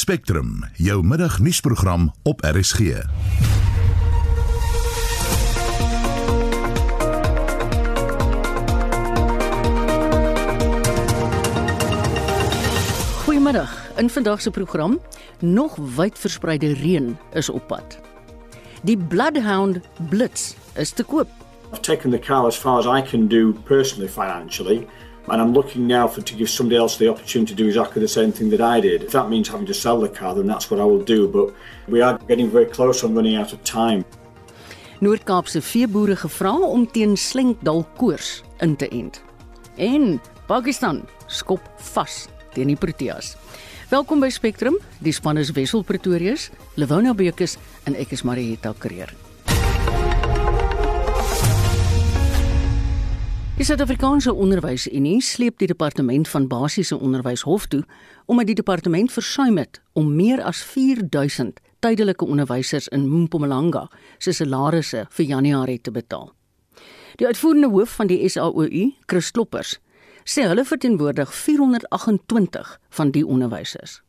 Spectrum, jou middagnuusprogram op RSG. Goeiemiddag. In vandag se program nog wyd verspreide reën is op pad. Die Bloodhound Blitz is te koop. I've taken the car as far as I can do personally financially, and I'm looking now for to give somebody else the opportunity to do exactly the same thing that I did. If that means having to sell the car, then that's what I will do. But we are getting very close on running out of time. Noord-Kaapse veeboere gevra om teen slenkdal koors in te ent. En Pakistan skop vas teen die Proteas. Welkom by Spectrum. Die span is Wessel Pretorius, Lewona Bekes en ek is Marieta Kreer. Die Suid-Afrikaanse Onderwysunie sleep die departement van basiese onderwys hof toe omdat die departement versuim het om meer as 4000 tydelike onderwysers in Mpumalanga se salarisse vir Januarie te betaal. Die uitvoerende hoof van die SAOU, Chris Kloppers, sê hulle verteenwoordig 428 van die onderwysers.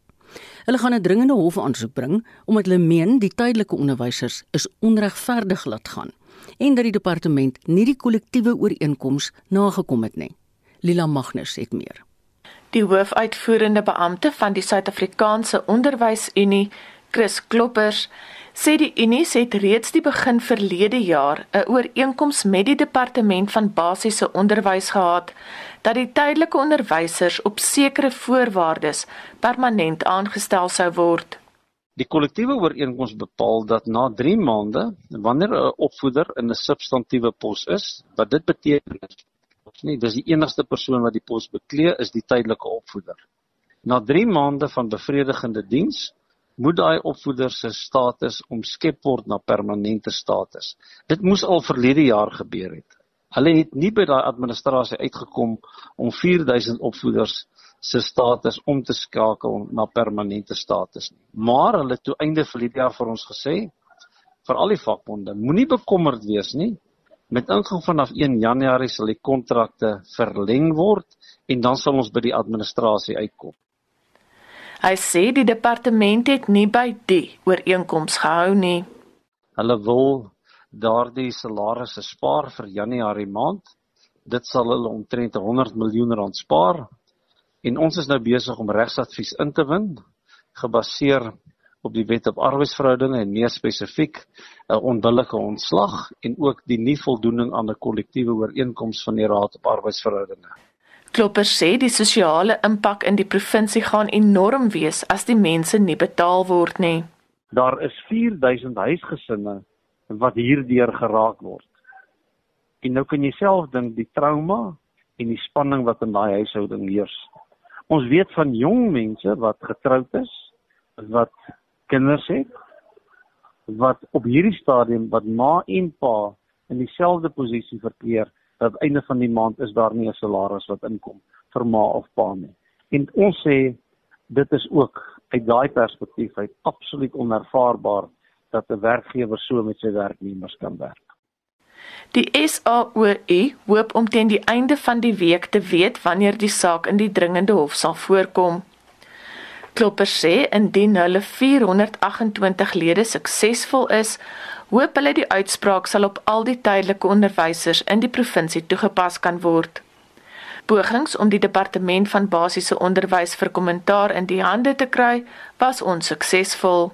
Hulle gaan 'n dringende hofaansoek bring omdat hulle meen die tydelike onderwysers is onregverdig laat gaan en dat die departement nie die kollektiewe ooreenkoms nagekom het nie. Lila Magnus het meer. Die hoofuitvoerende beampte van die Suid-Afrikaanse Onderwysunie, Chris Kloppers, sê die Unie het reeds die begin verlede jaar 'n ooreenkoms met die departement van basiese onderwys gehad dat die tydelike onderwysers op sekere voorwaardes permanent aangestel sou word. Die kollektiewe ooreenkoms bepaal dat na 3 maande, wanneer 'n opvoeder in 'n substantiëre pos is, wat dit beteken is nie dis die enigste persoon wat die pos beklee is die tydelike opvoeder. Na 3 maande van bevredigende diens moet daai opvoeder se status omskep word na permanente status. Dit moes al verlede jaar gebeur het. Hulle het nie by daai administrasie uitgekom om 4000 opvoeders se status om te skakel na permanente status nie. Maar hulle toe einde verlede jaar vir ons gesê vir al die vakbonde, moenie bekommerd wees nie. Met ingang vanaf 1 Januarie sal die kontrakte verleng word en dan sal ons by die administrasie uitkom. Hy sê die departement het nie by die ooreenkoms gehou nie. Hulle wil daardie salarisse spaar vir Januarie maand. Dit sal hulle omtrent 100 miljoen rand spaar en ons is nou besig om regsadvies in te win gebaseer op die wet op arbeidsverhoudinge en meer spesifiek 'n onbillike ontslag en ook die nie voldoening aan 'n kollektiewe ooreenkoms van die Raad op arbeidsverhoudinge. Klopper sê die sosiale impak in die provinsie gaan enorm wees as die mense nie betaal word nie. Daar is 4000 huisgesinne wat hierdeur geraak word. En nou kan jy self dink die trauma en die spanning wat in daai huishouding heers. Ons weet van jong mense wat getroud is, wat kinders het, wat op hierdie stadium wat ma en pa in dieselfde posisie verkeer dat einde van die maand is daar nie 'n salaris wat inkom vir ma of pa nie. En ons sê dit is ook uit daai perspektief uit absoluut onervaarbaar dat 'n werkgewer so met sy werknemers kan werk. Die SAOE hoop om teen die einde van die week te weet wanneer die saak in die dringende hof sal voorkom. Klopper sê indien hulle 428 lede suksesvol is, hoop hulle die uitspraak sal op al die tydelike onderwysers in die provinsie toegepas kan word. Pogings om die departement van basiese onderwys vir kommentaar in die hande te kry, was onsuksesvol.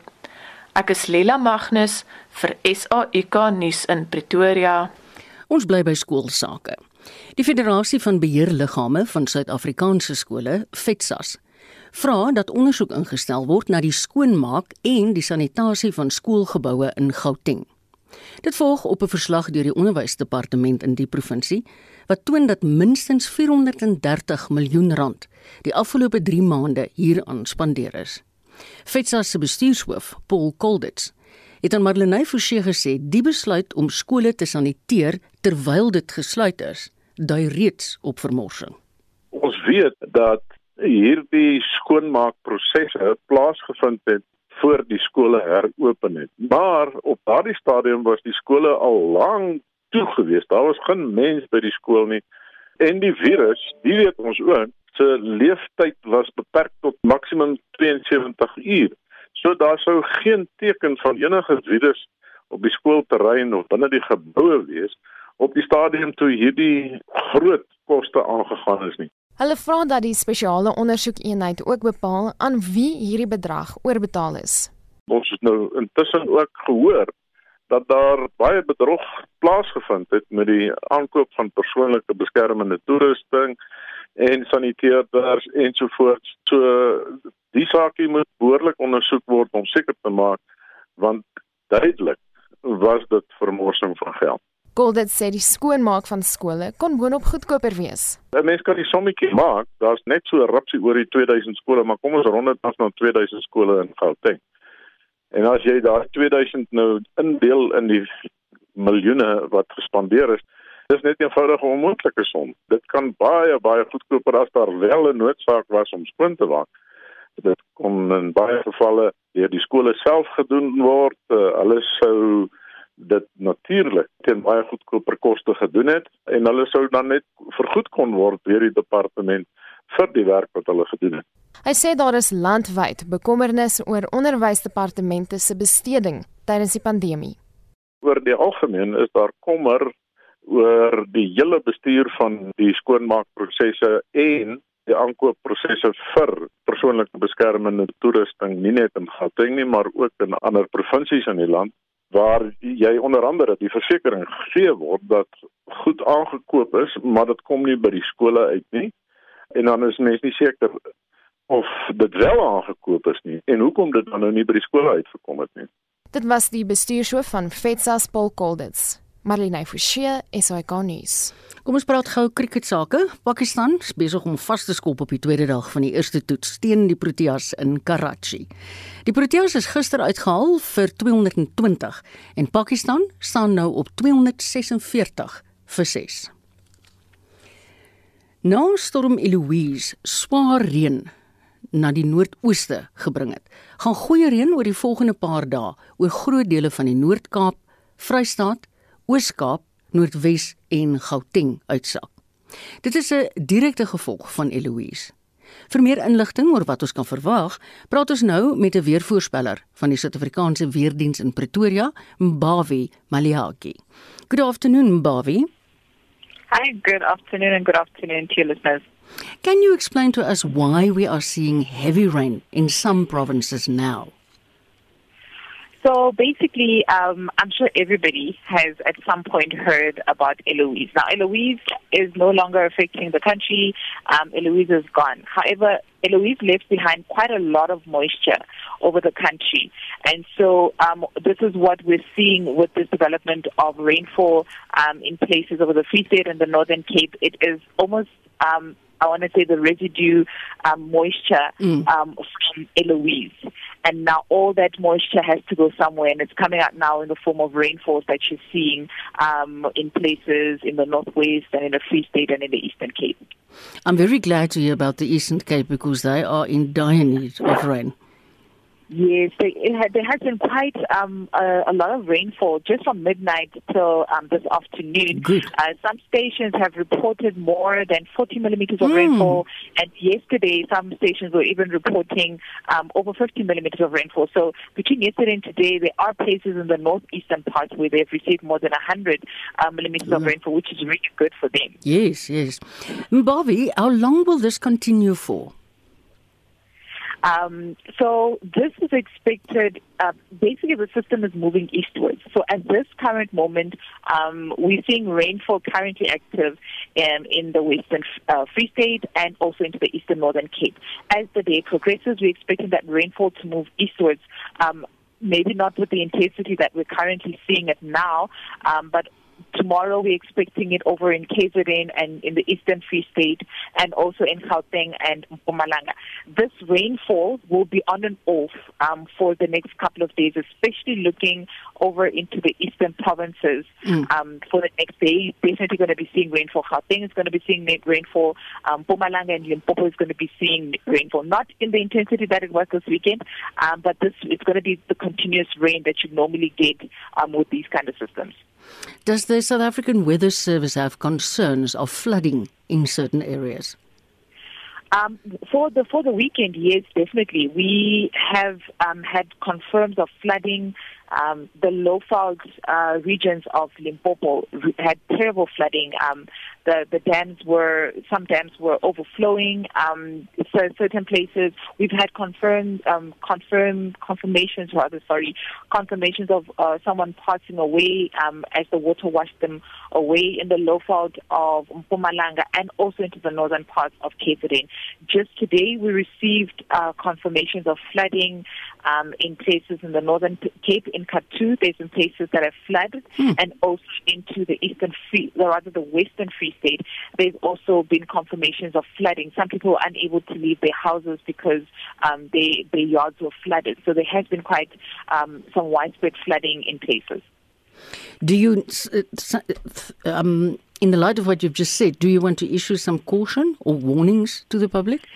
Ek is Lela Magnus vir SAIK nuus in Pretoria. Ons bly by skoolsake. Die Federasie van Beheerliggame van Suid-Afrikaanse skole, FETSAS, vra dat ondersoek ingestel word na die skoonmaak en die sanitasie van skoolgeboue in Gauteng. Dit volg op 'n verslag deur die onderwysdepartement in die provinsie wat toon dat minstens 430 miljoen rand die afgelope 3 maande hieraan spandeer is. FETSAS se bestuurshoof, Paul Colditz, het aan Marlenae Forsie gesê die besluit om skole te saniteer terwyl dit gesluit is, dui reeds op vermorsing. Ons weet dat hierdie skoonmaakprosesse plaasgevind het voor die skole heropen het. Maar op daardie stadium was die skole al lank toe gewees. Daar was geen mens by die skool nie. En die virus, die weet ons ook, se leeftyd was beperk tot maksimum 72 uur. So daar sou geen teken van enige virus op die skoolterrein of binne die geboue wees op die stadium toe hierdie groot koste aangegaan is nie. Hulle vra dat die spesiale ondersoekeenheid ook bepaal aan wie hierdie bedrag oorbetaal is. Ons het nou intussen ook gehoor dat daar baie bedrog plaasgevind het met die aankoop van persoonlike beskermende toerusting en saniteerders ensovoorts. So die saakie moet behoorlik ondersoek word om seker te maak want duidelik was dit vermorsing van geld. Goldet sê die skoonmaak van skole kon boonop goedkoper wees. 'n Mens kan die sommetjie maak, daar's net so 'n rupsie oor die 2000 skole, maar kom ons rond dit af na 2000 skole in Gauteng. En as jy daai 2000 nou indeel in die miljoene wat gespandeer is, dis net 'n eenvoudige onmoontlike som. Dit kan baie baie goedkoper as daar wel 'n noodsaak was om skoon te maak. Dit kon in baie gevalle deur die skole self gedoen word. Uh, hulle sou dit natuurlik teen baie goedkoper koste gedoen het en hulle sou dan net vergoed kon word deur die departement vir die werk wat hulle gedoen het. Hy sê daar is landwyd bekommernis oor onderwysdepartemente se besteding tydens die pandemie. Oor die algemeen is daar kommer oor die hele bestuur van die skoonmaakprosesse en die aankoopprosesse vir persoonlike beskermende toerusting nie net in Gauteng nie maar ook in ander provinsies in die land waar jy onder andere die versekering gegee word dat goed aangekoop is maar dit kom nie by die skole uit nie. En dan is mense nie seker of dit wel aangekoop is nie. En hoekom dit dan nou nie by die skole uitgekom het nie. Dit was die bestuurshoof van FETSA Paul Colditz Marlene Forsie SAK nuus Kom ons praat gou cricket sake. Pakistan is besig om vas te skop op die tweede dag van die eerste toets teen die Proteas in Karachi. Die Proteas is gister uitgehaal vir 220 en Pakistan staan nou op 246 vir 6. Nou storm Eloise swaar reën na die noordooste gebring het. Gaan goeie reën oor die volgende paar dae oor groot dele van die Noord-Kaap, Vrystaat, Oos-Kaap Noordwes en Gauteng uitsak. Dit is 'n direkte gevolg van Eloise. Vir meer inligting oor wat ons kan verwag, praat ons nou met 'n weervoorspeller van die Suid-Afrikaanse Weerdienste in Pretoria, Mbavi Maliaki. Good afternoon, Mbavi. Hi, good afternoon and good afternoon to your listeners. Can you explain to us why we are seeing heavy rain in some provinces now? So basically, um, I'm sure everybody has at some point heard about Eloise. Now, Eloise is no longer affecting the country. Um, Eloise is gone. However, Eloise left behind quite a lot of moisture over the country. And so um, this is what we're seeing with this development of rainfall um, in places over the Free State and the Northern Cape. It is almost um, I want to say the residue um, moisture mm. um, from Eloise. And now all that moisture has to go somewhere, and it's coming out now in the form of rainfalls that you're seeing um, in places in the Northwest and in the Free State and in the Eastern Cape. I'm very glad to hear about the Eastern Cape because they are in dire need of rain. Yes, they, had, there has been quite um, a, a, lot of rainfall just from midnight till um, this afternoon. Good. Uh, some stations have reported more than 40 millimeters of mm. rainfall, and yesterday some stations were even reporting um, over 50 millimeters of rainfall. So between yesterday and today, there are places in the northeastern parts where they've received more than 100 uh, millimeters mm. of rainfall, which is really good for them. Yes, yes. Bobby, how long will this continue for? Um, so this is expected. Uh, basically, the system is moving eastwards. So at this current moment, um, we're seeing rainfall currently active um, in the western uh, Free State and also into the eastern Northern Cape. As the day progresses, we're expecting that rainfall to move eastwards. Um, maybe not with the intensity that we're currently seeing it now, um, but tomorrow we're expecting it over in KZN and in the Eastern Free State and also in Gauteng and Mpumalanga. This rainfall will be on and off um, for the next couple of days, especially looking over into the eastern provinces mm. um, for the next day. Definitely going to be seeing rainfall. Gauteng is going to be seeing rainfall. Um, Mpumalanga and Limpopo is going to be seeing rainfall. Not in the intensity that it was this weekend, um, but this it's going to be the continuous rain that you normally get um, with these kind of systems. Does the South African Weather Service have concerns of flooding in certain areas? Um, for the for the weekend, yes, definitely. We have um, had confirmed of flooding. Um, the low-fault uh, regions of Limpopo had terrible flooding. Um, the the dams were some dams were overflowing. Um, so certain places we've had confirmed um, confirm confirmations rather sorry confirmations of uh, someone passing away um, as the water washed them away in the low fault of Mpumalanga and also into the northern parts of KZN. Just today we received uh, confirmations of flooding um, in places in the northern Cape in Katu. There's some places that have flooded hmm. and also into the eastern free, or rather the western Free State. There's also been confirmations of flooding. Some people were unable to leave their houses because um, they, their yards were flooded. So there has been quite um, some widespread flooding in places. Do you, um, in the light of what you've just said, do you want to issue some caution or warnings to the public?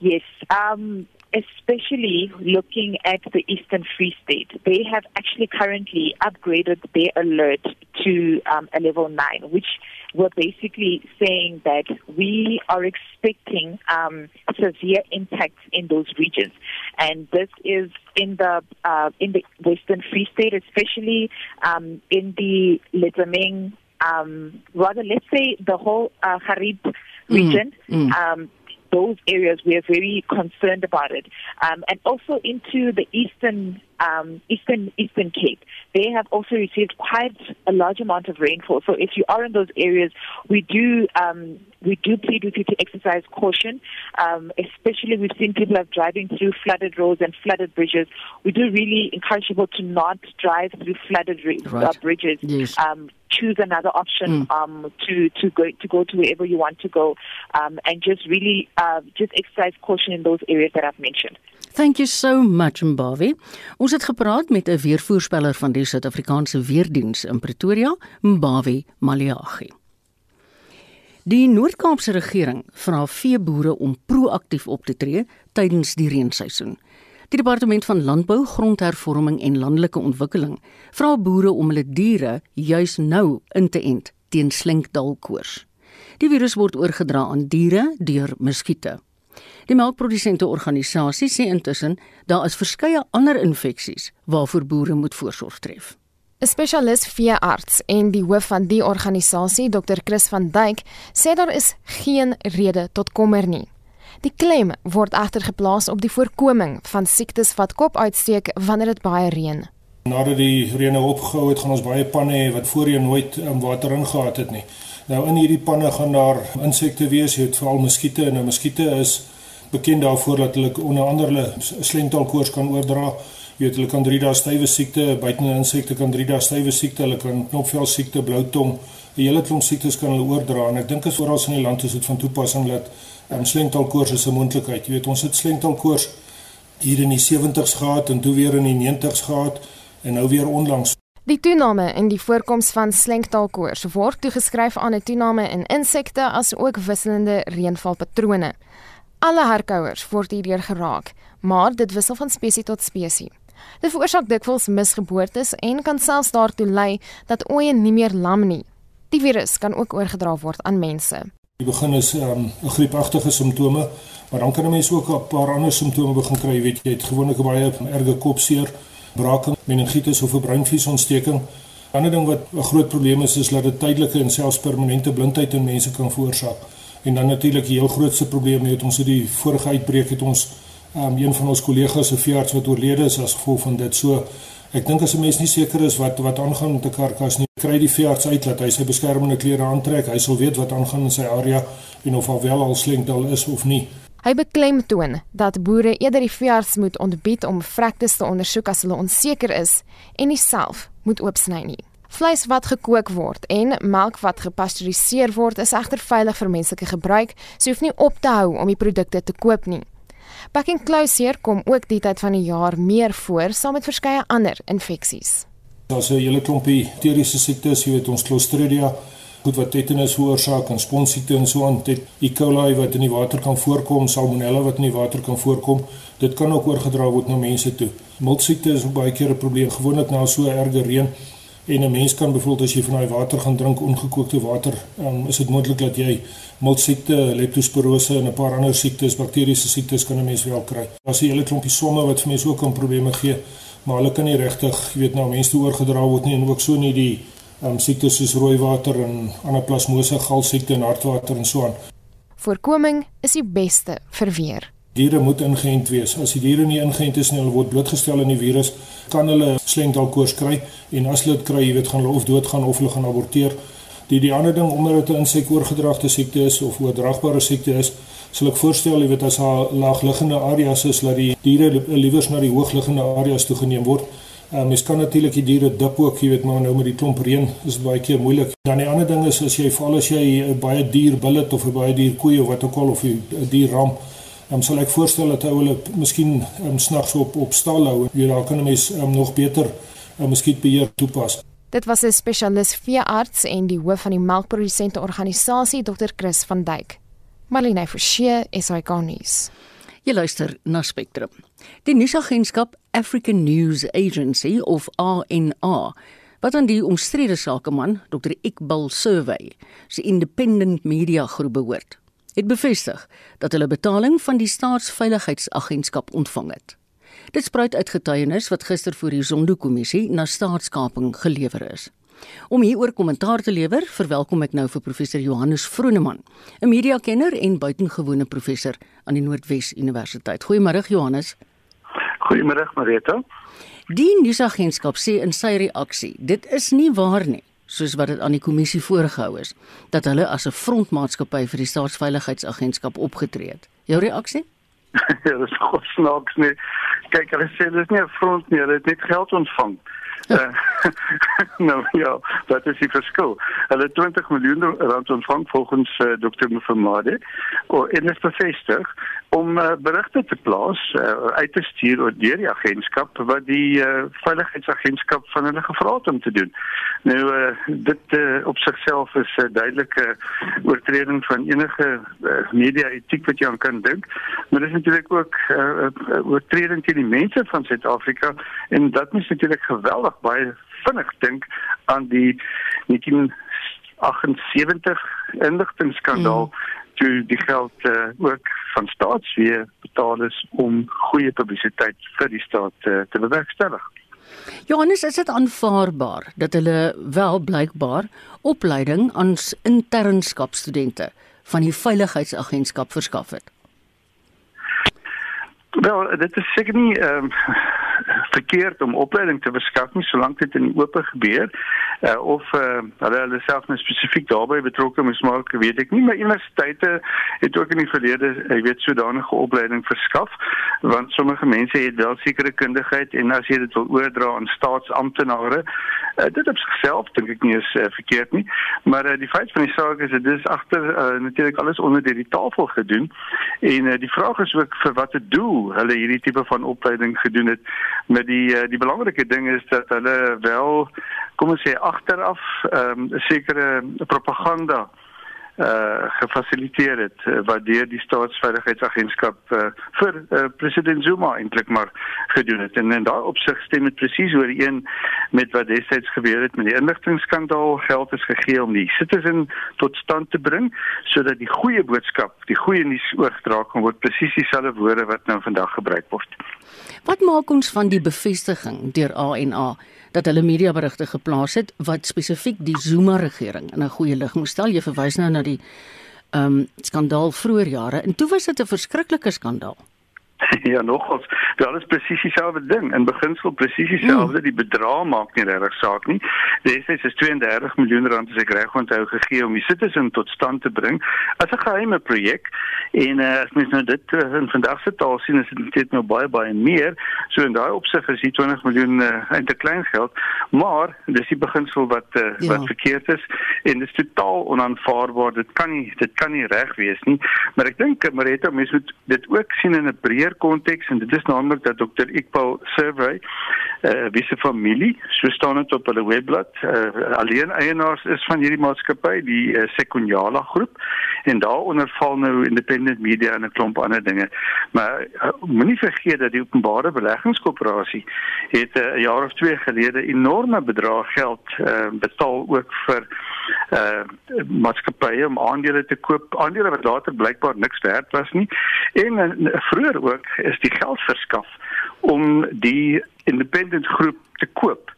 Yes. Um, especially looking at the Eastern Free State, they have actually currently upgraded their alert to um, a level 9, which were basically saying that we are expecting um, severe impacts in those regions, and this is in the uh, in the Western Free State, especially um, in the Letameng, um, rather let's say the whole uh, Harib mm, region. Mm, mm. Um, those areas we are very concerned about it, um, and also into the eastern um, eastern eastern Cape. They have also received quite a large amount of rainfall. So if you are in those areas, we do um, we do plead with you to exercise caution. Um, especially we've seen people have driving through flooded roads and flooded bridges. We do really encourage people to not drive through flooded right. uh, bridges. Yes. Choose another option mm. um, to to go to go to wherever you want to go, um, and just really uh, just exercise caution in those areas that I've mentioned. Thank you so much Mbavi. Ons het gepraat met 'n weervoorspeller van die Suid-Afrikaanse Weerdiens in Pretoria, Mbavi Maliagi. Die Noord-Kaapse regering vra veeboere om proaktief op te tree tydens die reenseisoen. Die departement van landbou, grondhervorming en landelike ontwikkeling vra boere om hulle diere juis nou in te ent teen slinkdalkoors. Die virus word oorgedra aan diere deur muskiete. Die melkprodusente organisasie sê intussen daar is verskeie ander infeksies waarvoor boere moet voorsorg tref. 'n Spesialis veearts en die hoof van die organisasie, Dr. Chris van Duyk, sê daar is geen rede tot kommer nie. Die klem word egter geplaas op die voorkoming van siektes wat kop uitsteek wanneer dit baie reën. Nadat die reën opgehou het, gaan ons baie panne hê wat voorheen nooit um, water ingehaat het nie. Nou in hierdie panne gaan daar insekte wees, jy het veral muskiete en nou muskiete is bekend daarvoor dat hulle onder andere slengtaalkoors kan oordra. Jy weet hulle kan drie dae stywe siekte, buitende insekte kan drie dae stywe siekte, hulle kan knopvel siekte, blou tong, 'n hele klomp siektes kan hulle oordra en ek dink as oral in die land is dit van toepassing dat um, slengtaalkoors is 'n moontlikheid. Jy weet ons het slengtaalkoors hier in die 70's gehad en toe weer in die 90's gehad en nou weer onlangs Die toename in die voorkoms van slengtaalkoors word toegeskryf aan 'n toename in insekte as ook wisselende reënvalpatrone. Alle herkouers word hierdeur geraak, maar dit wissel van spesies tot spesies. Dit veroorsaak dikwels misgeboortes en kan selfs daartoe lei dat ooe nie meer lam nie. Die virus kan ook oorgedra word aan mense. Die begin is ehm, 'n um, griepagtige simptome, maar dan kan 'n mens ook 'n paar ander simptome begin kry, weet jy, het gewoonlik baie erge kopseer, braking, meningitis of 'n breinvliesontsteking. 'n Ander ding wat 'n groot probleem is, is dat dit tydelike en selfs permanente blindheid in mense kan veroorsaak. En dan natuurlik die heel grootste probleem het ons het die vorige uitbreek het ons um, een van ons kollegas se veearts wat oorlede is as gevolg van dit. So ek dink as 'n mens nie seker is wat wat aangaan met 'n karkas nie, kry die veearts uit dat hy sy beskermende klere aantrek. Hy sal weet wat aangaan in sy area en of al wel al slenkdal is of nie. Hy beklemtoon dat boere eerder die veearts moet ontbied om vrektes te ondersoek as hulle onseker is en nie self moet oopsny nie. Vleis wat gekook word en melk wat gepasteuriseer word is egter veilig vir menslike gebruik, so hoef nie op te hou om die produkte te koop nie. Back in closeer kom ook die tyd van die jaar meer voor saam met verskeie ander infeksies. Daar's 'n hele klompie bakteriese siektes, jy weet ons Clostridia, goed wat tetanus veroorsaak en sponsiete en so aan, dit E. coli wat in die water kan voorkom, Salmonella wat in die water kan voorkom, dit kan ook oorgedra word na mense toe. Miltsiekte is ook baie keer 'n probleem, gewoonlik na so 'n erge reën En 'n mens kan byvoorbeeld as jy van daai water gaan drink, ongekookte water, um, is dit moontlik dat jy miltsiekte, leptospirose en 'n paar ander siektes, bakteriese siektes kan 'n mens wel kry. Daar's 'n hele klompie somme wat vir mense ook kan probleme gee, maar hulle kan nie regtig, jy weet, na mense toe oorgedra word nie en ook so nie die um, siektes soos rooiwater en anaplasmose, galsiekte en hartwater en so aan. Voorkoming is die beste vir weer. Diere moet ingeënt wees. As die diere nie ingeënt is nie, hulle word blootgestel aan die virus, kan hulle slengdalkoors kry en as hulle dit kry, jy weet, gaan hulle of doodgaan of hulle gaan aborteer. Die die ander ding omdat dit 'n insekoorgedragte siekte is of oordraagbare siekte is, sal ek voorstel jy weet as haar laagliggende areas is dat die diere liewers na die hoogliggende areas toe geneem word. Uh, mens kan natuurlik die diere dip ook, jy weet, maar nou met die klomp reën is dit baie keer moeilik. Dan die ander ding is as jy veral as jy 'n baie dier billet of 'n baie dier koei of wat ook al of 'n dier ram Um, sal ek voorstel dat hulle miskien um, snags op op stal hou. Jy daar kan 'n mens um, nog beter 'n um, muskietbeheer toepas. Dit was 'n spesialis veearts en die hoof van die melkprodusente organisasie Dr. Chris van Duyk. Marlene Forsie, SAK nuus. Jy luister na Spectrum. Die nuusagentskap African News Agency of ANA wat aan die omstrede sakeman Dr. Iqbal Survey se independent media groep behoort het bevestig dat hulle betaling van die staatsveiligheidsagentskap ontvang het. Dit spruit uit getuienis wat gister voor die Zondo-kommissie na staatskaping gelewer is. Om hieroor kommentaar te lewer, verwelkom ek nou vir professor Johannes Vroneman, 'n mediakenner en buitengewone professor aan die Noordwes Universiteit. Goeiemôre Johannes. Goeiemôre Marita. Die nuusagentskap sê in sy reaksie, dit is nie waar nie soos wat dit aan die kommissie voorgehou is dat hulle as 'n frontmaatskappy vir die staatsveiligheidsagentskap opgetree het. Jou reaksie? ja, dit is godsnaaks nie. Kyk, hulle sê dis nie 'n front nie, hulle het net geld ontvang. Uh, nou ja, wat is die verskil? Hulle 20 miljoen rand ontvang volgens uh, Dr. Mfumade en dit bevestig om uh, berigte te plaas uh, uit te stuur oor deur die agentskap wat die uh, veiligheidsagentskap van hulle gevra het om te doen. Nou uh, dit uh, op sigself is 'n uh, duidelike oortreding van enige uh, media etiek wat jy aan kan dink, maar dit is natuurlik ook 'n uh, uh, oortreding teen die mense van Suid-Afrika en dat mens natuurlik geweldig baie vinnig dink aan die 1978 inligtingskandaal mm toe die geld uh, ook van staatsweë betaal is om goeie publisiteit vir die staat uh, te bewerkstellig. Johannes, is dit aanvaarbaar dat hulle wel blykbaar opleiding aan internskapstudente van die veiligheidsagentskap verskaf het? Wel, dit is seker nie ehm um, verkeerd om opleiding te verskaf nie solank dit in die oop gebeur uh, of uh, hulle hulle self net spesifiek daarbey betrokke moet maak, weet ek nie, maar universiteite het ook in die verlede, ek weet sodanige opleiding verskaf want sommige mense het wel sekere kundigheid en as jy dit wil oordra aan staatsamptenare, uh, dit op sigself dink ek nie is uh, verkeerd nie, maar uh, die feit van die saak is dit is agter uh, natuurlik alles onder die tafel gedoen. En uh, die vraag is ook vir watter doel hulle hierdie tipe van opleiding gedoen het met die uh, die belangrike ding is dat hulle wel kom ons sê agteraf ehm, um, sekere propaganda uh gefasiliteer het uh, wat deur die staatsveiligheidsagentskap uh, vir uh, president Zuma eintlik maar gedoen het. En in daai opsig stem dit presies ooreen met wat destyds gebeur het met die inligtingskandaal geld is gegee om die citizen tot stand te bring sodat die goeie boodskap die goeie nuus oorgedra kan word. Presies dieselfde woorde wat nou vandag gebruik word. Wat maak ons van die bevestiging deur ANA dat hulle mediaberigte geplaas het wat spesifiek die Zuma regering in 'n goeie lig moes stel. Jy verwys nou na die ehm um, skandaal vroeër jare en toe was dit 'n verskriklike skandaal. ja nogals. Wel is presies dieselfde ding. In beginsel presies dieselfde. Mm. die bedrag maak nie regtig saak nie. Destyds is 32 miljoen rand as ek reg onthou gegee om die citizen tot stand te bring as 'n geheime projek. En uh, as mens nou dit uh, in vandag se taal sien is dit nou baie baie meer. So in daai opsig is die 20 miljoen uh, eintlik klein geld. Maar dis die beginsel wat uh, ja. wat verkeerd is. En dit is totaal onaanvaarbaar. Dit kan nie dit kan nie reg wees nie. Maar ek dink Marita mens moet dit ook sien in 'n breër konteks en dit is naamlik dat Dr. Iqbal Survey eh uh, wie se familie, so staan dit op hulle webblad, uh, alleen eienaars is van hierdie maatskappy, die uh, Sekunjala groep en daaronder val nou independent media en 'n klomp ander dinge. Maar uh, moenie vergeet dat die openbare beleggingskoöperasie het 'n uh, jaar of 2 gelede enorme bedrag geld uh, betaal ook vir uh maatskappye om aandele te koop, aandele wat later blykbaar niks werd was nie. En uh, vroeër ook is die geld verskaf om die independent groep te koop.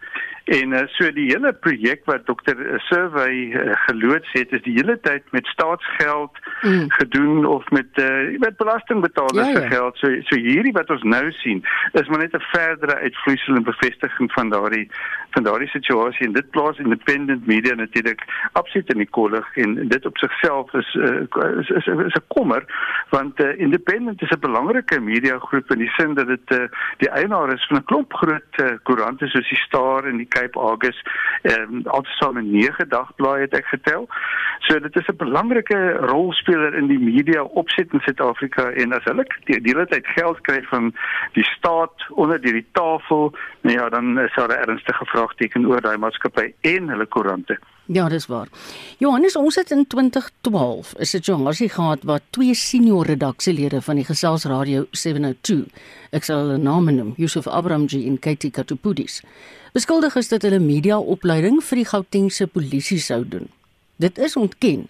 En uh, so die hele projek wat dokter Survey uh, geloods het is die hele tyd met staatsgeld mm. gedoen of met uh, met belastingbetalers ja, ja. geld. So so hierdie wat ons nou sien is maar net 'n verdere uitvloeisel en bevestiging van daardie van daardie situasie en dit plaas independent media natuurlik absoluut in die kollig en dit op sigself is uh, is is 'n kommer want uh, independent is 'n belangrike media groep in die sin dat dit uh, die eienaar is van 'n klomp groot uh, koerante soos die Star en die Cape Argus ehm um, altesaam 9 dagblaaie het ek getel. So dit is 'n belangrike rolspeler in die media opset in Suid-Afrika en as hulle die hele tyd geld kry van die staat onder die, die tafel, nou ja, dan is daar 'n ernstige vraagteken oor daai maatskappy en hulle koerante. Ja, dis waar. Johannes, ons het in 2012 'n situasie gehad waar twee senior redaksielede van die Geselsradio 702, ek sal hulle name noem, Yusuf Abramji en Katie Katupudis, beskuldig is dat hulle mediaopleiding vir die Gautengse polisie sou doen. Dit is ontken.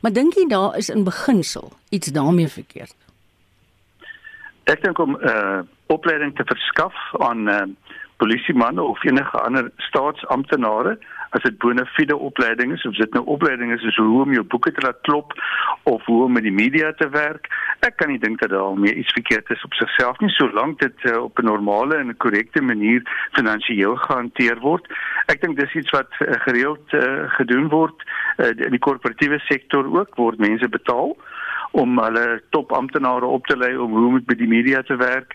Maar dink jy daar is in beginsel iets daarmee verkeerd? Ek dink om 'n uh, opleiding te verskaf aan uh, polisiemanne of enige ander staatsamptenare as dit bona fide opleiding is of dit nou opleiding is hoe om jou boeke te laat klop of hoe om met die media te werk. Ek kan nie dink dat daar meer iets verkeerd is op sigself nie solank dit uh, op 'n normale en korrekte manier finansiëel gehanteer word. Ek dink dis iets wat uh, gereeld uh, gedoen word. Uh, in die korporatiewe sektor ook word mense betaal om hulle top amptenare op te lei om hoe om met die media te werk.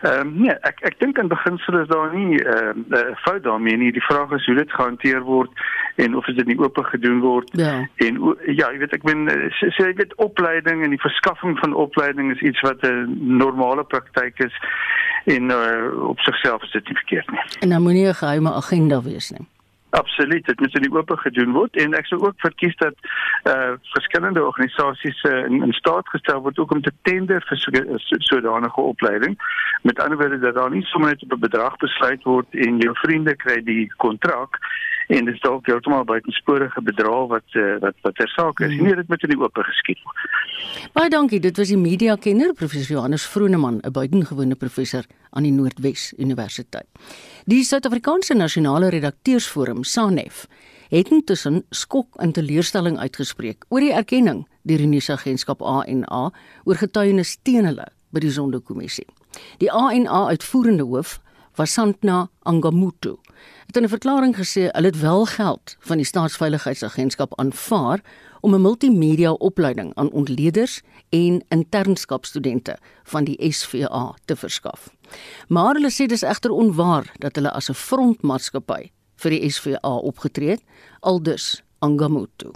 Ehm um, nee, ek ek dink in beginsel is daar nie ehm uh, 'n uh, fout daarmee nie. Die vraag is hoe dit gehanteer word en of dit nie oop gedoen word. Ja. En ja, jy weet ek ben sê so, jy weet opleiding en die verskaffing van opleiding is iets wat 'n normale praktyk is en uh, op sigself is dit nie verkeerd nie. En dan moenie 'n geheime agenda wees nie. Absoluut, dit moet in die oop gedoen word en ek sou ook verkies dat eh uh, verskillende organisasies uh, in, in staat gestel word ook om te tender vir so sodanige opleiding. Met ander woorde dat daar nie sommer net op 'n bedrag besluit word en jou vriende kry die kontrak en dit is dalk heeltemal buitensporige bedrag wat uh, wat wat ter saak is. Mm. Nee, dit moet in die oop geskied word. Baie dankie. Dit was die media kenner professor Johannes Vroneman, 'n buitengewone professor aan die Noordwes Universiteit. Die Suid-Afrikaanse Nasionale Redakteursforum, SANEF, het intussen skok en teleurstelling uitgespreek oor die erkenning deur die nuusagentskap ANA oor getuienis teen hulle by die Sonderkommissie. Die ANA uitvoerende hoof, Vasantna Angamutu, het in 'n verklaring gesê hulle het wel geld van die Staatsveiligheidsagentskap aanvaar om 'n multimedia opleiding aan ontleeders en internskapstudente van die SVA te verskaf. Maar hulle sê dis egter onwaar dat hulle as 'n frontmaatskappy vir die SVA opgetree het, aldus Angamutu.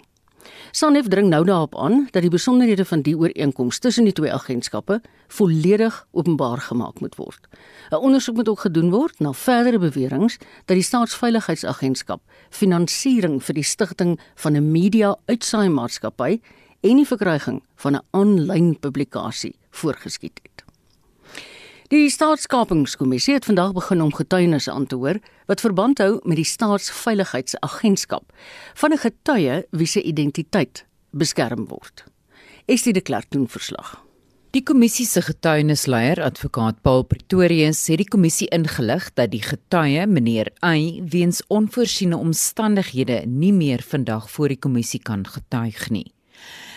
Sanef dring nou daarop aan dat die besonderhede van die ooreenkoms tussen die twee agentskappe volledig openbaar gemaak moet word. 'n Ondersoek moet ook gedoen word na verdere beweringe dat die Staatsveiligheidsagentskap finansiering vir die stigting van 'n media-uitsaaimaatskappy en die verkryging van 'n aanlyn publikasie voorgeskiet het. Die Staatskapingskommissie het vandag begin om getuienisse aan te hoor wat verband hou met die Staatsveiligheidsagentskap van 'n getuie wie se identiteit beskerm word. Estie de Klerk doen verslag. Die kommissie se getuienisleier, advokaat Paul Pretorius, sê die kommissie ingelig dat die getuie, meneer A, weens onvoorsiene omstandighede nie meer vandag voor die kommissie kan getuig nie.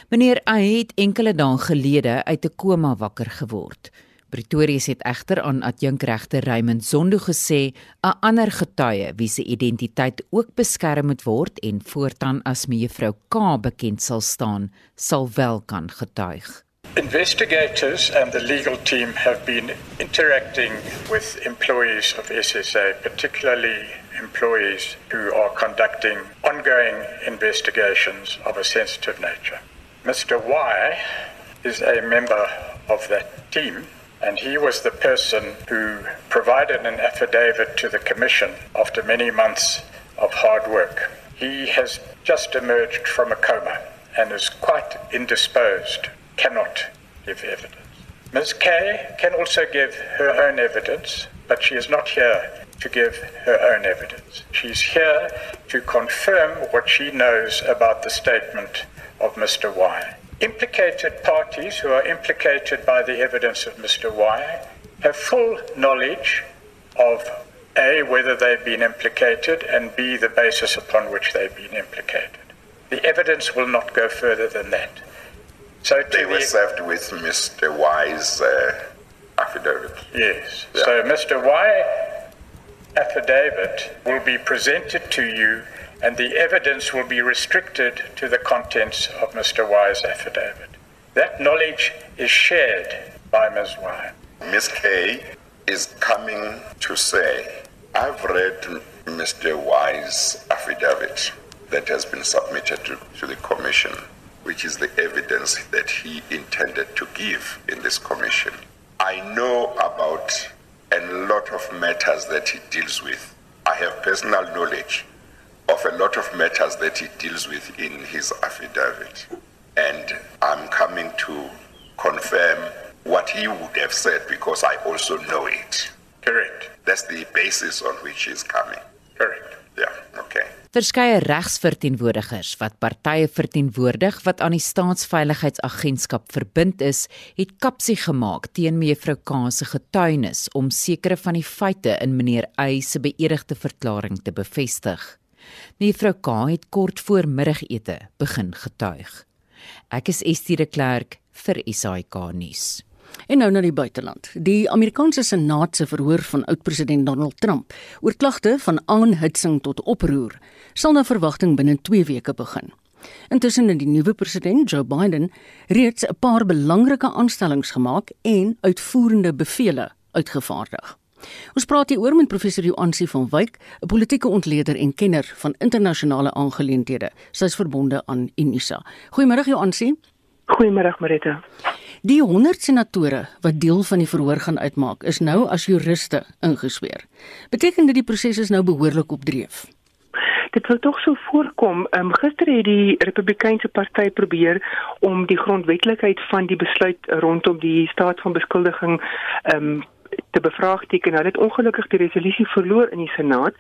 Meneer A het enkele dae gelede uit 'n koma wakker geword. Pretorius het egter aan adjunkregter Raymond Zondo gesê 'n ander getuie wie se identiteit ook beskerm moet word en voortaan as mevrou K bekend sal staan, sal wel kan getuig. Investigators and the legal team have been interacting with employees of SSA, particularly employees who are conducting ongoing investigations of a sensitive nature. Mr. Y is a member of that team and he was the person who provided an affidavit to the Commission after many months of hard work. He has just emerged from a coma and is quite indisposed, cannot give evidence. Ms. Kay can also give her own evidence, but she is not here to give her own evidence. She's here to confirm what she knows about the statement of Mr. Y. Implicated parties who are implicated by the evidence of Mr. Y have full knowledge of A, whether they've been implicated, and B, the basis upon which they've been implicated. The evidence will not go further than that. So They were the, served with Mr. Y's uh, affidavit. yes. Yeah. So Mr. Y affidavit will be presented to you and the evidence will be restricted to the contents of Mr. Y's affidavit. That knowledge is shared by Ms. Y. Miss Kay is coming to say, I've read Mr. Y's affidavit that has been submitted to, to the commission, which is the evidence that he intended to give in this commission. I know about a lot of matters that he deals with. I have personal knowledge of a lot of matters that he deals with in his affidavit. And I'm coming to confirm what he would have said because I also know it. Correct. That's the basis on which he's coming. Correct. Yeah, okay. Verskeie regsverteenwoordigers wat partye verteenwoordig wat aan die staatsveiligheidsagentskap verbind is, het kapsie gemaak teen mevrou K se getuienis om sekere van die feite in meneer Y se beëdigde verklaring te bevestig. Mevrou K het kort voor middagete begin getuig. Ek is Estie de Klerk vir SAK nuus. En nou na die buiteland. Die Amerikaanse Senaat se verhoor van oud-president Donald Trump oor klagte van aanhitsing tot oproer sal na verwagting binne 2 weke begin. Intussen het die nuwe president, Joe Biden, reeds 'n paar belangrike aanstellings gemaak en uitvoerende bevele uitgevaardig. Ons praat hier oor met professor Joansi van Wyk, 'n politieke ontleder en kenner van internasionale aangeleenthede. Sy is verbonde aan Unisa. Goeiemôre Joansi. Goeiemôre Marita. Die 100 senatore wat deel van die verhoor gaan uitmaak, is nou as juriste ingesweer. Beteken dit die proses is nou behoorlik op dreef? Dit wil tog so voorkom. Ehm um, gister het die Republikeinse party probeer om die grondwetlikheid van die besluit rondom die staat van beskuldiging ehm um, te bevraagteken. Hulle het ongelukkig die resolusie verloor in die Senaat.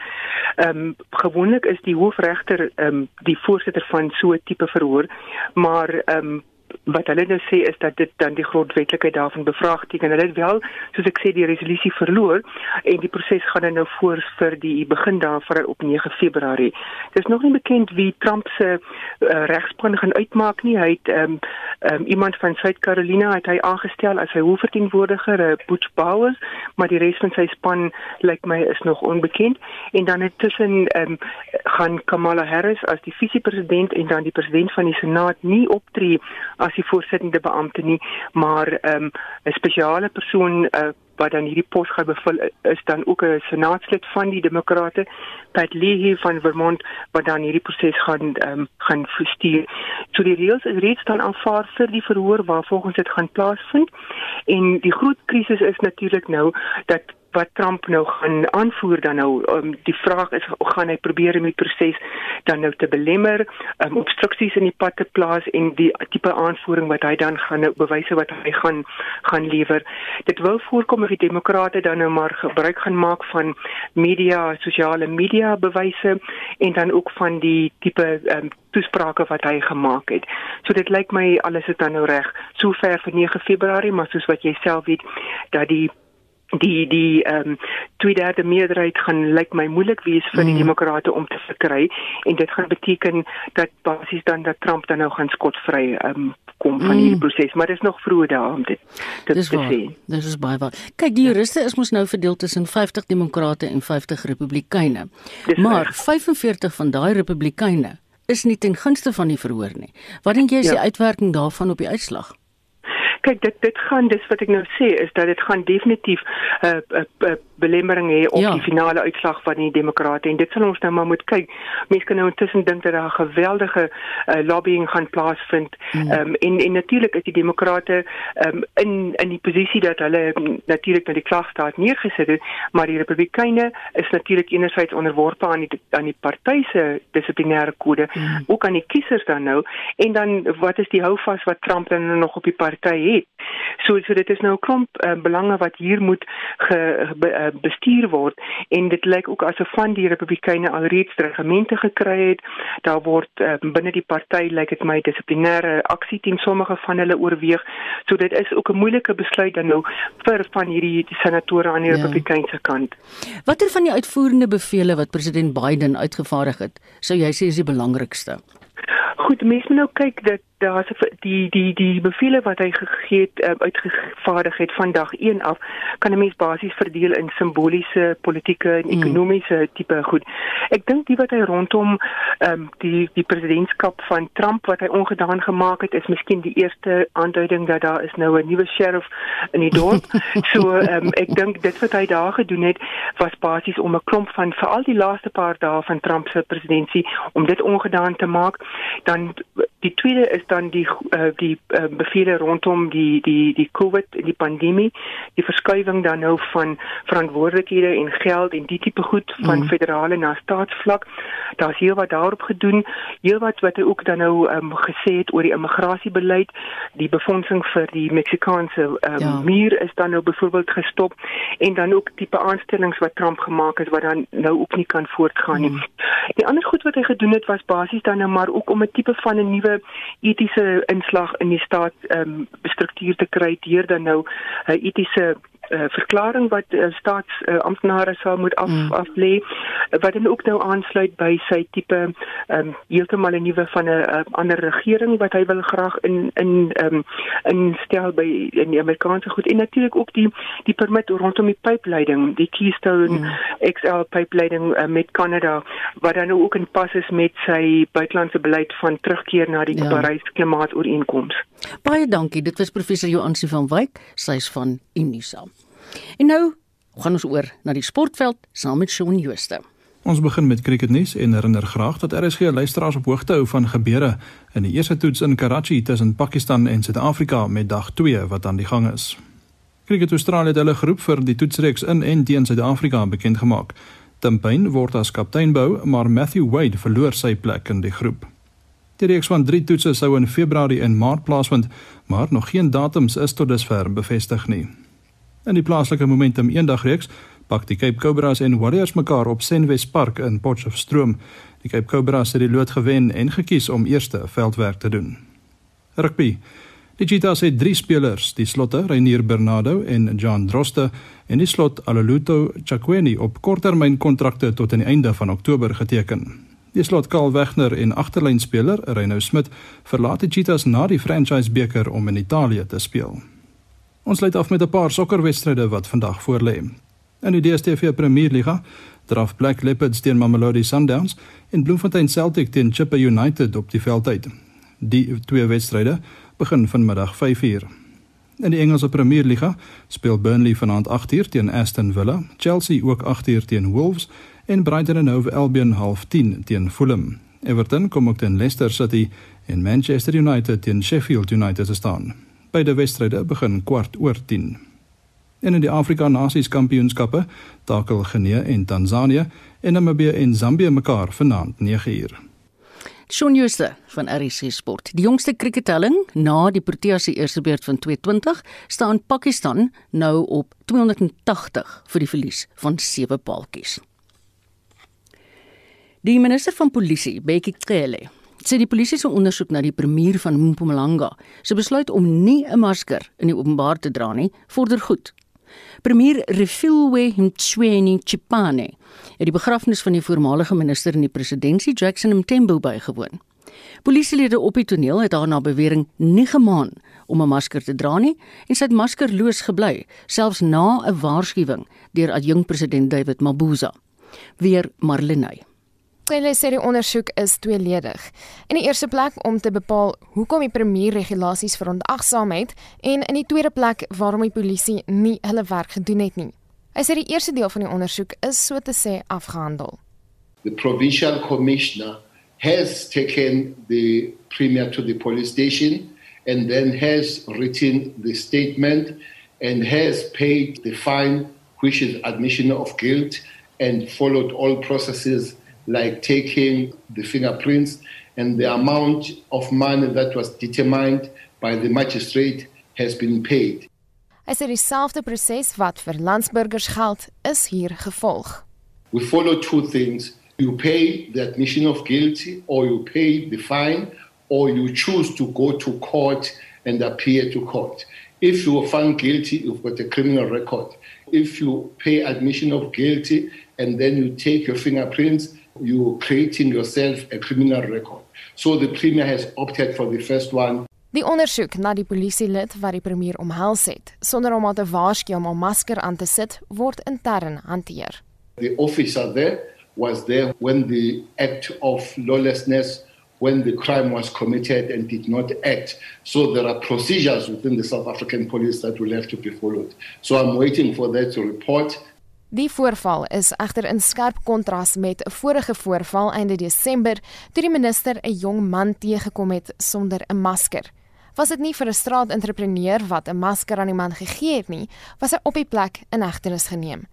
Ehm um, gewoonlik is die hoofregter ehm um, die voorsitter van so 'n tipe verhoor, maar ehm um, wat hulle nou sê is dat dit dan die grondwetlikheid daarvan bevraagteken. Hulle het wel, soos ek sê, die resolusie verloor en die proses gaan nou voor vir die begin daarvan op 9 Februarie. Dit is nog nie bekend wie Trump se uh, regspan gaan uitmaak nie. Hy het ehm um, um, iemand van Suid-Carolina het hy aangestel as sy hoofverteenwoordiger, uh, Butch Bowers, maar die res van sy span lyk my is nog onbekend. En dan intussen ehm um, gaan Kamala Harris as die visiepresident en dan die president van die Senaat nie optree as die voorsittende beampte nie, maar ehm um, 'n spesiale persoon uh, wat dan hierdie pos gaan bevul is dan ook 'n senaatslid van die demokrate Pat Leahy van Vermont wat dan hierdie proses gaan um, gaan bestuur. So die reëls is reeds dan aanvaar vir die verhoor waar volgens dit gaan plaasvind en die groot krisis is natuurlik nou dat wat Trump nou gaan aanvoer dan nou um, die vraag is gaan hy probeer om die proses dan nou te belemmer, um, obstruksies in die pad te plaas en die tipe aanvoering wat hy dan gaan nou bewyse wat hy gaan gaan lewer. Dit wil voorkom of die demokrate dan nou maar gebruik gaan maak van media, sosiale media bewyse en dan ook van die tipe um, toesprake wat hy gemaak het. So dit lyk my alles is dan nou reg sover vir 9 Februarie, maar soos wat jy self weet dat die die die ehm um, tweederde meerderheid gaan lyk my moeilik wees vir die mm. demokrate om te verkry en dit gaan beteken dat basies dan dat Trump dan nou gaan skotvry ehm um, kom van mm. hierdie proses maar dit is nog vroeg daar om dit dit dis te waar, sê. Dis is baie waar. Kyk, die juriste is mos nou verdeel tussen 50 demokrate en 50 republikeine. Dis Maar reg. 45 van daai republikeine is nie ten gunste van die verhoor nie. Wat dink jy is Ja. die uitwerking daarvan op die uitslag? Kyk dit dit gaan dis wat ek nou sê is dat dit gaan definitief 'n uh, uh, uh, belemmering hê op Ja. die finale uitslag van die demokrate en dit sal ons nou maar moet kyk. Mense kan nou intussen dink dat daar 'n geweldige uh, lobbying gaan plaasvind. Mm. Ehm um, en en natuurlik is die demokrate ehm um, in in die posisie dat hulle mm, natuurlik na die klagstaat neergesit het, maar die republikeine is natuurlik enerzijds onderworpe aan die aan die party se dissiplinêre kode, mm. ook aan die kiesers dan nou en dan wat is die houvas wat Trump dan nou nog op die party het. So so dit is nou 'n klomp uh, belange wat hier moet ge, be, uh, bestuur word en dit lyk ook asof van die republikeine alreeds regimente gekry het. Daar word uh, binne die party lyk dit my dissiplinêre aksie teen sommige van hulle oorweeg. So dit is ook 'n moeilike besluit dan nou vir van hierdie senatore aan die ja. republikeinse kant. Watter van die uitvoerende bevele wat president Biden uitgevaardig het, sou jy sê is die belangrikste? Goed, mense moet nou kyk dat daar's die die die bevele wat hy gegee het uh, uitgevaardig het van dag 1 af kan 'n mens basies verdeel in simboliese, politieke en ekonomiese mm. tipe goed. Ek dink die wat hy rondom ehm um, die die presidentskap van Trump wat hy ongedaan gemaak het is miskien die eerste aanduiding dat daar is nou 'n nuwe sheriff in die dorp. so ehm um, ek dink dit wat hy daar gedoen het was basies om 'n klomp van veral die laaste paar dae van Trump se presidentskap om dit ongedaan te maak. Dan die tweede is dan die uh, die uh, bevele rondom die die die COVID en die pandemie, die verskuiwing dan nou van verantwoordelikhede en geld en die tipe goed van mm. federale na staatsvlak. Daar's heel wat daarop gedoen, heel wat wat hy ook dan nou um, gesê het oor die immigrasiebeleid, die befondsing vir die Meksikaanse um, Ja. muur is dan nou byvoorbeeld gestop en dan ook tipe aanstellings wat Trump gemaak het wat dan nou ook nie kan voortgaan nie. Mm. Die ander goed wat hy gedoen het was basies dan nou maar ook om 'n tipe van 'n nuwe etiese inslag in die staat ehm um, struktuur te kry deur dan nou 'n etiese uh, verklaring wat uh, staatsamptenare uh, sou moet af mm. af lê wat dan ook nou aansluit by sy tipe um, heeltemal 'n nuwe van 'n uh, ander regering wat hy wil graag in in um, instel by in die Amerikaanse goed en natuurlik ook die die permit rondom die pypleiding die Keystone mm. XL pypleiding uh, met Kanada wat dan nou ook in pas is met sy buitelandse beleid van terugkeer na die Ja. Parys klimaatooreenkoms. Baie dankie. Dit was professor Joansie van Wyk, sy's van Unisa. En nou gaan ons oor na die sportveld saam met Shaun Jooste. Ons begin met cricketnuus en herinner graag dat RSG luisteraars op hoogte hou van gebeure in die eerste toets in Karachi tussen Pakistan en Suid-Afrika met dag 2 wat aan die gang is. Cricket Australië het hulle groep vir die toetsreeks in en teen Suid-Afrika bekend gemaak. Tim Payne word as kaptein behou, maar Matthew Wade verloor sy plek in die groep. Die reeks van 3 toetse sou in Februarie en Maart plaasvind, maar nog geen datums is tot dusver bevestig nie. In die plaaslike Momentum eendagreeks pak die Cape Cobras en Warriors mekaar op Senwes Park in Potchefstroom. Die Cape Cobras het die lood gewen en gekies om eerste veldwerk te doen. Rugby. Die Cheetahs het 3 spelers, die slotte Reinier Bernardo en John Droste en die slot Aloluto Chakweni op korttermyn kontrakte tot aan die einde van Oktober geteken. Die slot Karl Wegner en agterlynspeler Reino Smit verlaat die Cheetahs na die Franchise beker om in Italië te speel. Ons sluit af met 'n paar sokkerwedstryde wat vandag voorlê. In die DStv Premierliga draf Black Leopards teen Mamelodi Sundowns en Bloemfontein Celtic teen Chippa United op die veld uit. Die twee wedstryde begin vanmiddag 5uur. In die Engelse Premierliga speel Burnley vanaand 8uur teen Aston Villa, Chelsea ook 8uur teen Wolves en Brighton and Hove Albion 09:30 teen Fulham. Everton kom ook teen Leicester City en Manchester United teen Sheffield United te staan. Beide wedstryde begin kwart oor 10. En in die Afrika Nasies Kampioenskappe takel Guinea en Tansanië en Namibië en Zambië mekaar vanaand 9uur. Shaun Jooste van RC Sport. Die jongste krikettelling na die Proteas se eerste beurt van 220 staan Pakistan nou op 280 vir die verlies van 7 paaltjies. Die minister van polisie, Bekkie Cele, sê die polisie se ondersoek na die premier van Mpumalanga se besluit om nie 'n masker in die openbaar te dra nie, vorder goed. Premier Refilwe Mtshweni Chipane het die begrafnis van die voormalige minister in die presidentskap Jackson Mthembu bygewoon. Polisielede op die toneel het haar na bewering nie gemaan om 'n masker te dra nie en sy het maskerloos gebly selfs na 'n waarskuwing deur adjunkpresident David Mabuza. Weer Marlenae Hulle sê die ondersoek is tweeledig. In die eerste plek om te bepaal hoekom die premier regulasies verontagsaam het en in die tweede plek waarom die polisie nie hulle werk gedoen het nie. Hy sê die eerste deel van die ondersoek is so te sê afgehandel. The provincial commissioner has taken the premier to the police station and then has written the statement and has paid the fine which is admission of guilt and followed all processes like taking the fingerprints and the amount of money that was determined by the magistrate has been paid. Hy sê dieselfde proses wat vir landsburgers geld is hier gevolg. We follow two things. You pay the admission of guilty or you pay the fine or you choose to go to court and appear to court. If you are found guilty, you've got a criminal record. If you pay admission of guilty and then you take your fingerprints, you're creating yourself a criminal record. So the premier has opted for the first one. Die ondersoek na die polisielid wat die premier omhels het, sonder om haar te waarsku om 'n masker aan te sit, word intern hanteer. The officer there was there when the act of lawlessness when the crime was committed and did not act. So there are procedures within the South African police that will have to be followed. So I'm waiting for that report. Die voorval is egter in skerp kontras met 'n vorige voorval einde Desember toe die minister 'n jong man teëgekom het sonder 'n masker. Was dit nie vir 'n straatentrepreneur wat 'n masker aan die man gegee het nie, was hy op die plek in hegtenis geneem.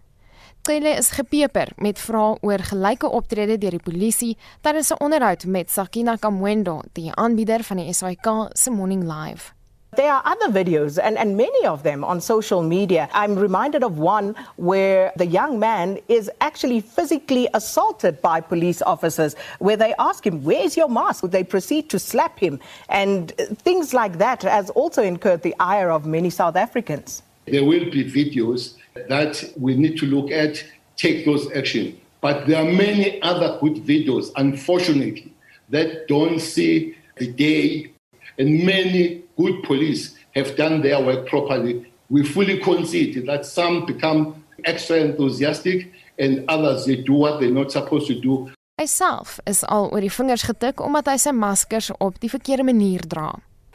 Cele is gepeper met vrae oor gelyke optrede deur die polisie tydens 'n onderhoud met Sakina Kamwendo, die aanbieder van die SAK se Morning Live. There are other videos, and, and many of them on social media. I'm reminded of one where the young man is actually physically assaulted by police officers, where they ask him, Where's your mask? They proceed to slap him. And things like that has also incurred the ire of many South Africans. There will be videos that we need to look at, take those action. But there are many other good videos, unfortunately, that don't see the day, and many good police have done their work properly. We fully concede that some become extra enthusiastic and others they do what they're not supposed to do. Hy self is al oor die vingers getik omdat hy sy maskers op die verkeerde manier dra.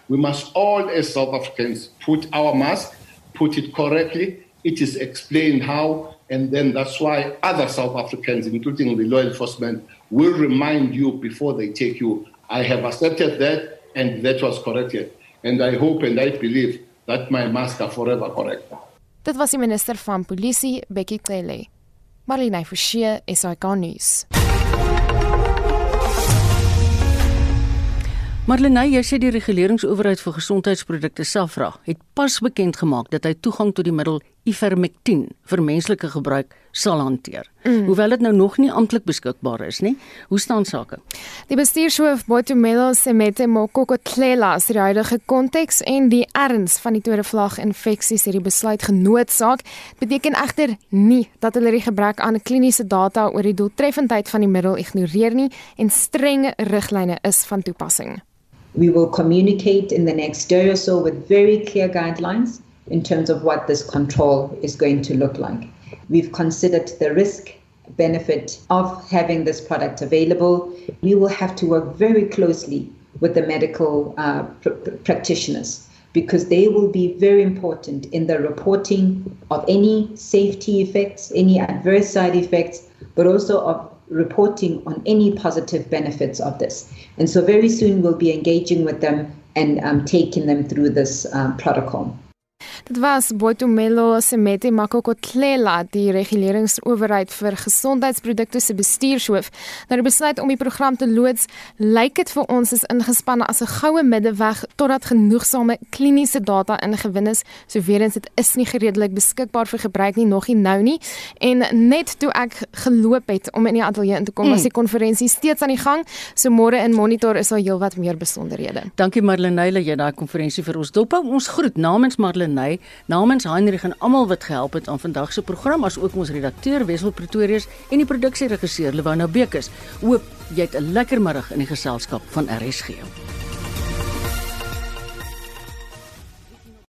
We must all as South Africans put our mask, put it correctly. It is explained how and then that's why other South Africans including the law enforcement will remind you before they take you. I have accepted that and that was corrected and I hope and I believe that my mask are forever correct. Dit was die minister van polisie, Bekkie Cele. Marlene Forsie, SAK nuus. Marlene, jy sê die reguleringsowerheid vir gesondheidsprodukte SAFRA het pas bekend gemaak dat hy toegang tot die middel Ivermectin vir menslike gebruik sal hanteer. Mm. Hoewel dit nou nog nie amptelik beskikbaar is nie. Hoe staan sake? Die bestuurshoof Botumelo Semete Mokokotlela sê die huidige konteks en die erns van die tweede vlag infeksies het die besluit genootsaak. Beteken egter nie dat hulle die gebrek aan kliniese data oor die doeltreffendheid van die middel ignoreer nie en strenge riglyne is van toepassing. We will communicate in the next day or so with very clear guidelines in terms of what this control is going to look like. We've considered the risk benefit of having this product available. We will have to work very closely with the medical uh, pr- practitioners because they will be very important in the reporting of any safety effects, any adverse side effects, but also of reporting on any positive benefits of this. And so very soon we'll be engaging with them and um, taking them through this um, protocol. Dit was Botumelo Semeti Makokotlela, die reguleringsowerheid vir gesondheidsprodukte se bestuurshoof. Nou die besluit om die program te loods, lyk dit vir ons is ingespanne as 'n goue middeweg totdat genoegsame kliniese data ingewin is. So weer eens dit is nie gereedelik beskikbaar vir gebruik nie nog nie nou nie. En net toe ek geloop het om in die ateljee in te kom, mm. was die konferensie steeds aan die gang. So môre in monitor is daar heelwat meer besonderhede. Dankie Marlenae dat jy daai konferensie vir ons dop. Ons groet namens Marlenae namens Heinrich en almal wat gehelp het aan vandag se program as ook ons redakteur Wessel Pretorius en die produksieregisseur Lewona Bekes. Hoop jy het 'n lekker middag in die geselskap van RSG.